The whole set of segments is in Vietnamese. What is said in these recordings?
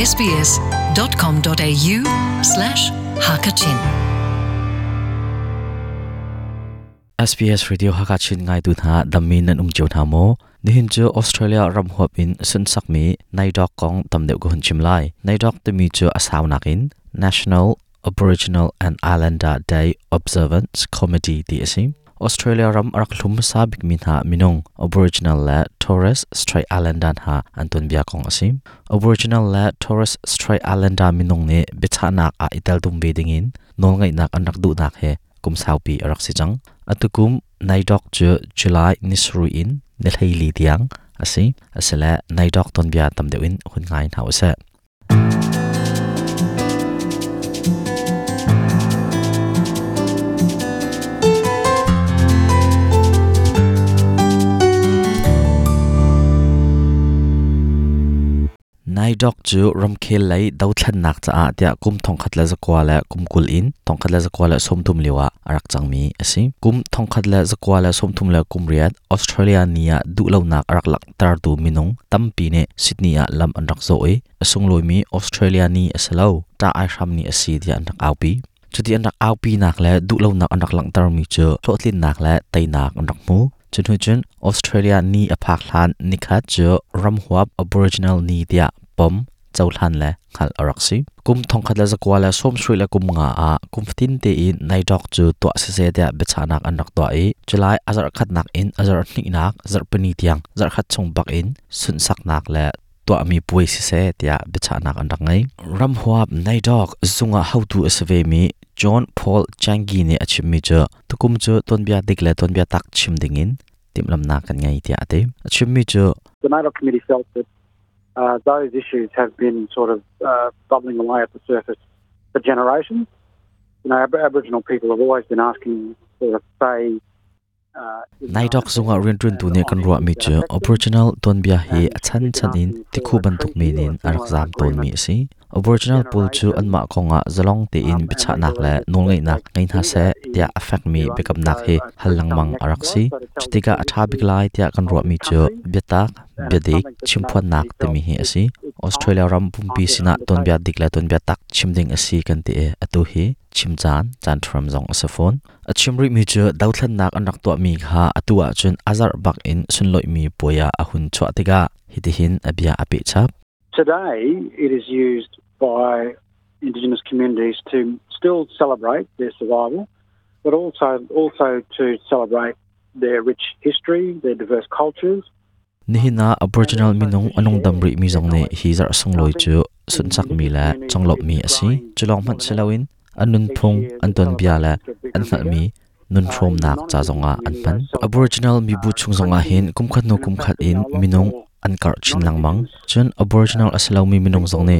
sbs.com.au slash hakachin. SBS Radio Hakachin ngai tu tha damin nan um cheu tha mo ni hin chu Australia ram hop in sun sak mi nai dok kong tam deu ko chim lai. Nai dok te mi chu asaw nakin National Aboriginal and Islander Day Observance Committee DSM Australia ram arak hlum sa bik min ha minong Aboriginal la Torres Strait Islander ha anton bia kong asim Aboriginal la Torres Strait Islander minong ne bichanak a itel tum be dingin nol ngai nak anak du nak he kum saupi arak si chang atukum naidok chu July nisru in nilhei li tiang asi asela naidok ton bia tam deuin hun ngai hause nai dok chu ram khel lai dau thlan nak cha a tia kum thong khat la zakwa la kum kul in thong khat la zakwa la som thum lewa arak changmi asi kum thong khat la zakwa la som thum la kum riat australia nia du lo nak arak lak tar tu minung tampi ne sydney a lam an rak zo e asung loi mi australia ni asalo ta ai ram ni asi dia an rak aupi chuti an rak aupi nak la du lo nak an rak lang tar mi chu thlin nak la tai nak an rak mu chun hu chun australia ni aphak hlan nikha chu ramhuap aboriginal ni dia pom chau than le khal araksi kum thong khat la zakwa la som sui la kum nga a. Kum tin te in, nai dok chu to se se dia bechanak an rak to e. Chulai azar khat nak in azar ni nak, zar pani tiang, zar khat chung bak in, sun sak nak le to mi pui se se tia bechanak an rak ngai ram huap nai dok zunga how to asve mi, John Paul Changi ne achim mi chu tukum chu ton bia dik le ton bia tak chim dingin timlam na kan ngai tia te. Achim mi the NAIDOC committee felt that uh, those issues have been sort of uh, bubbling away at the surface for generations. You know, Ab- Aboriginal people have always been asking for a say. Uh, in nai dok zunga rin tun tu ne kan ruwa mi chu aboriginal ton bia hi chan in tikhu ban tuk mi nin arak zam ton mi si aboriginal pul chu anma konga zalong te in bicha nak la nol ngai nak ngai na se tia affect mi bekam nak he halang mang arak si chutika atha biklai tia kan ruwa mi chu betak bedik chimphon nak te mi hi asi australia ram pumpi sina ton bia dikla ton bia tak chimding asi kan ti e atu hi chimchan chan thram zong asafon achimri mi chu dauthlan nak anak to mi kha atua chun azar bak in sunloi mi poya ahun chwa tiga hitihin abia api chap Today, it is used by Indigenous communities to still celebrate their survival, but also also to celebrate their rich history, their diverse cultures. nihina aboriginal minung anong damri mi zong ne hi zar song loi chu sun sak mi la changlop mi asi chulong man selawin anun phung anton bia la an mi nun throm nak cha zonga an man aboriginal mi bu chung zonga hin kum khat no kum khat in minung an kar chin lang mang chun aboriginal asalaw mi minung zong ne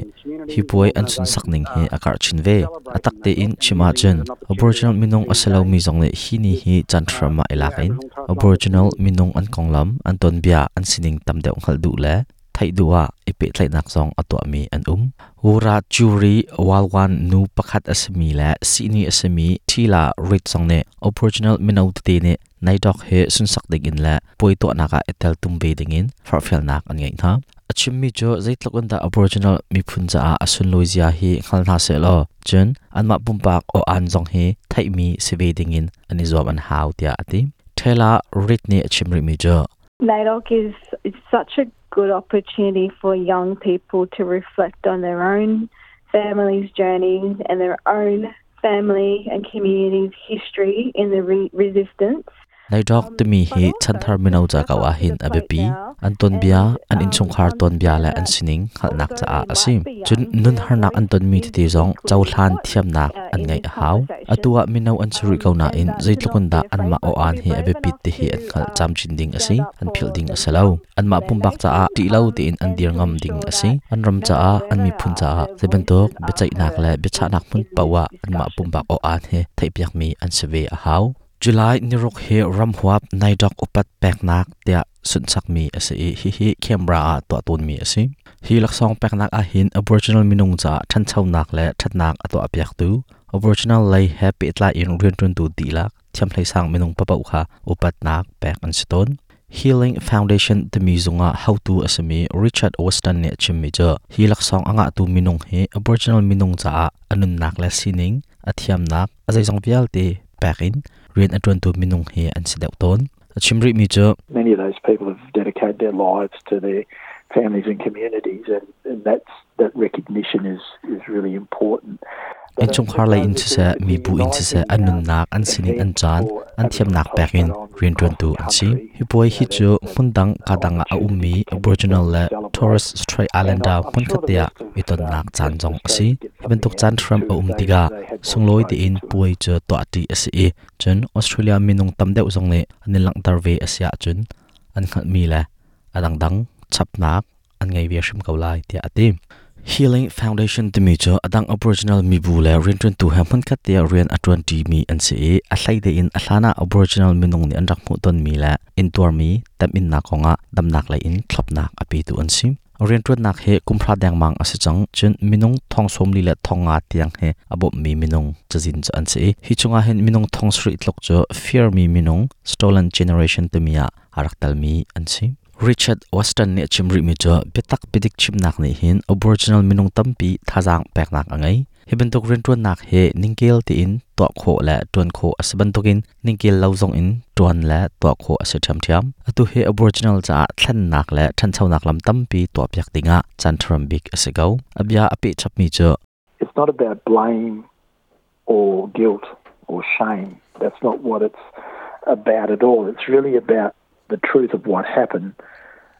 hi puai an chun sak ning he akar chin ve, atak te in chima chen, aboriginal minung asalaw mi zong ne hi ni hi chan thrama ilakin aboriginal minung an konglam an ton bia an sining tam deuh ngal du le, thai duwa ipe e thlai nak zong atwa mi an um Ura churi walwan nu pakhat asmi la sini asmi thila rit zong ne, aboriginal minau te ne nai dok he sun sak ding in la poi to naka etel tumbe ding in farfel nak an ngai tha. Achim mi jo zaitlok da aboriginal mi phunja a asun loizia hi khalna se lo. Chen anma pumpak o an jong he thai mi sibe ding in ani zom an haw tia ati. Thela rit ni achim ri mi jo. NAIDOC is, is such a good opportunity for young people to reflect on their own family's journey and their own family and community's history in the re- resistance nai dok te mi hi chanthar minau cha ka wa hin abepi an ton bia, an in chung khar, ton bia la an sining khal nak cha a asim chun nun har nak an ton mi ti ti zong chau hlan thiam nak an ngai hau atua minau an churi ko na in zaitlukun da, an ma o an hi abepi ti hi, an khal cham chin ding asi an phil ding asalo an ma pum bak cha a, ti lau ti in, an dir ngam ding asi an ram cha a, an mi phun cha a zeban tok, be chai nak la be cha nak mun pawa an ma pum bak o an he thai piak mi, an seve a hau July nirok he ramhuap naidok upat peknak tia sunsak mi ase hi hi camera a to ton mi ase hi laksong peknak a hin aboriginal minung cha than chau nak le that nak ato apyak tu aboriginal lay happy itla in rian run tu di lak thiam thlai sang minung pa pau kha upat nak pek an siton Healing Foundation te mi zunga how to asami Richard Weston ne chimmi cha hi lak song anga tu minung he Aboriginal minung cha anun nak la sining athiam nak azai zong vial te pakin tu minung he an ton mi cha many of those people have dedicated their lives to their families and communities, and, and that's that recognition is is really important. In chung khar lai in se mi bu in se anun nak an sinin an chan an thiam nak pekin rin tron tu an chi hi boy hi chu mundang kadanga a à, ummi aboriginal le torres strait islander. Mun khatia iton nak chan jong asi ben tuk chan tram a um tiga sungloi ti in puai chu to ati asi chun australia minung tam deuh jong ne anilang tarve asia chun an khat mi la adang dang chap nak an ngai ve shim kaulai tia ati Healing Foundation ti mi cho adang Aboriginal mi bu le rin tu ha mun khat rian atron ti mi an se a hlai de in a Aboriginal minung ni an rak mu ton mi la in tuar mi tam in na konga dam nak lai in thlop nak api tu an sim. Rian tun nak he kumphra dang mang ase chang chun minung thong som li la thonga tiang he abo mi minung chajin cha an se hi chunga hen minung thong sri tlok cho fear mi minung stolen generation te a arak tal mi an sim. Richard Weston ne chimri mi cho betak chim chimnak ni hin Aboriginal minung tampi thajang peknak angai hiben tok ren tuan nak he ningkel ti in to kho la tuan kho asban tokin ningkel lauzong in. Tuan la to kho ase tham thiam. Atu he Aboriginal dạ, cha thlan nak la than chau nak lam tampi to pyak tinga chantram big ase go abya api chap mi cho It's not about blame or guilt or shame. That's not what it's about at all. It's really about the truth of what happened,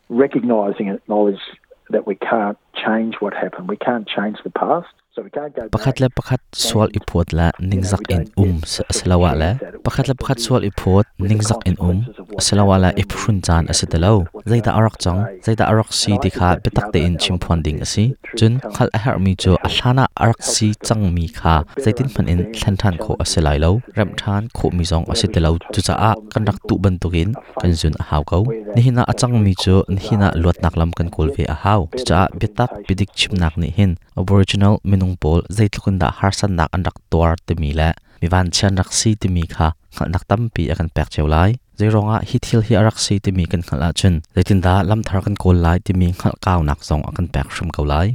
recognizing and acknowledge that we can't change what happened. We can't change the past. So we can't go pakhat back. le pakhat swal ipot la ningzak in um sa asalawa la pakhat le pakhat swal ipot ningzak in um asalawa la iphun chan asitalo zaida arak chang zaida arak si dikha betak te in chimphon ding asi chun khal a har mi cho ahlana arak si chang mi kha zaitin phan in thlan than kho aselai lo ram than kho mi zong asitalo chu cha a kan rak tu ban tukin kan zun a haw ko ni hina achang mi cho ni hina lot nak lam kan kol ve a haw chu cha betak bidik chimnak ni hin aboriginal minung pol zaitlukun da harsan nak andak tuar te mi la mi van chan rak si te mi kha khal nak tam pi akan pek cheu lai zaironga hi thil hi arak si te mi kan khala chun zaitin da lam thar kan kol lai te mi khal kaw nak zong akan pek shum kau lai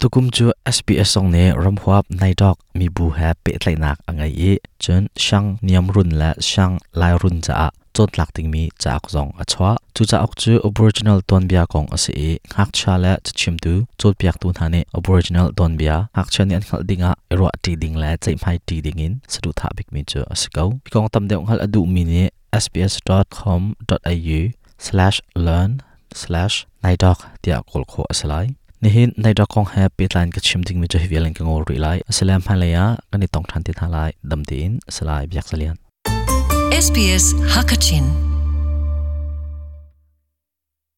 tukum chu SBS song ne ramhuap nai dok mi bu ha pe tlai nak angai e chun shang niam run la shang lai run cha จดหลักถึงมีจากจองอชวะจูจากจู original ตอนเบียของอสีหักชาและจะชิมดูจดเบียกตูนหานี original ตอนเบียหักชาเนี่ยขัดดิ่งอะรัวตีดิ่งและจะไม่ตีดิ่งอินสะดุดทับิกมีเจออสกาพี่กองตำเดียวขัดอดูมีเนี่ย sbs.com.au slash learn slash ในดอกเดียกลโคอสไลนี่เห็นในดอกของแฮปปี้ไลน์ก็ชิมถึงมีจะเห็นเลังกังโอริไลสลามพันเลยะกันในต้องทันที่ทลายดำดินสไลายเบียกสเลียน SBS Hakachin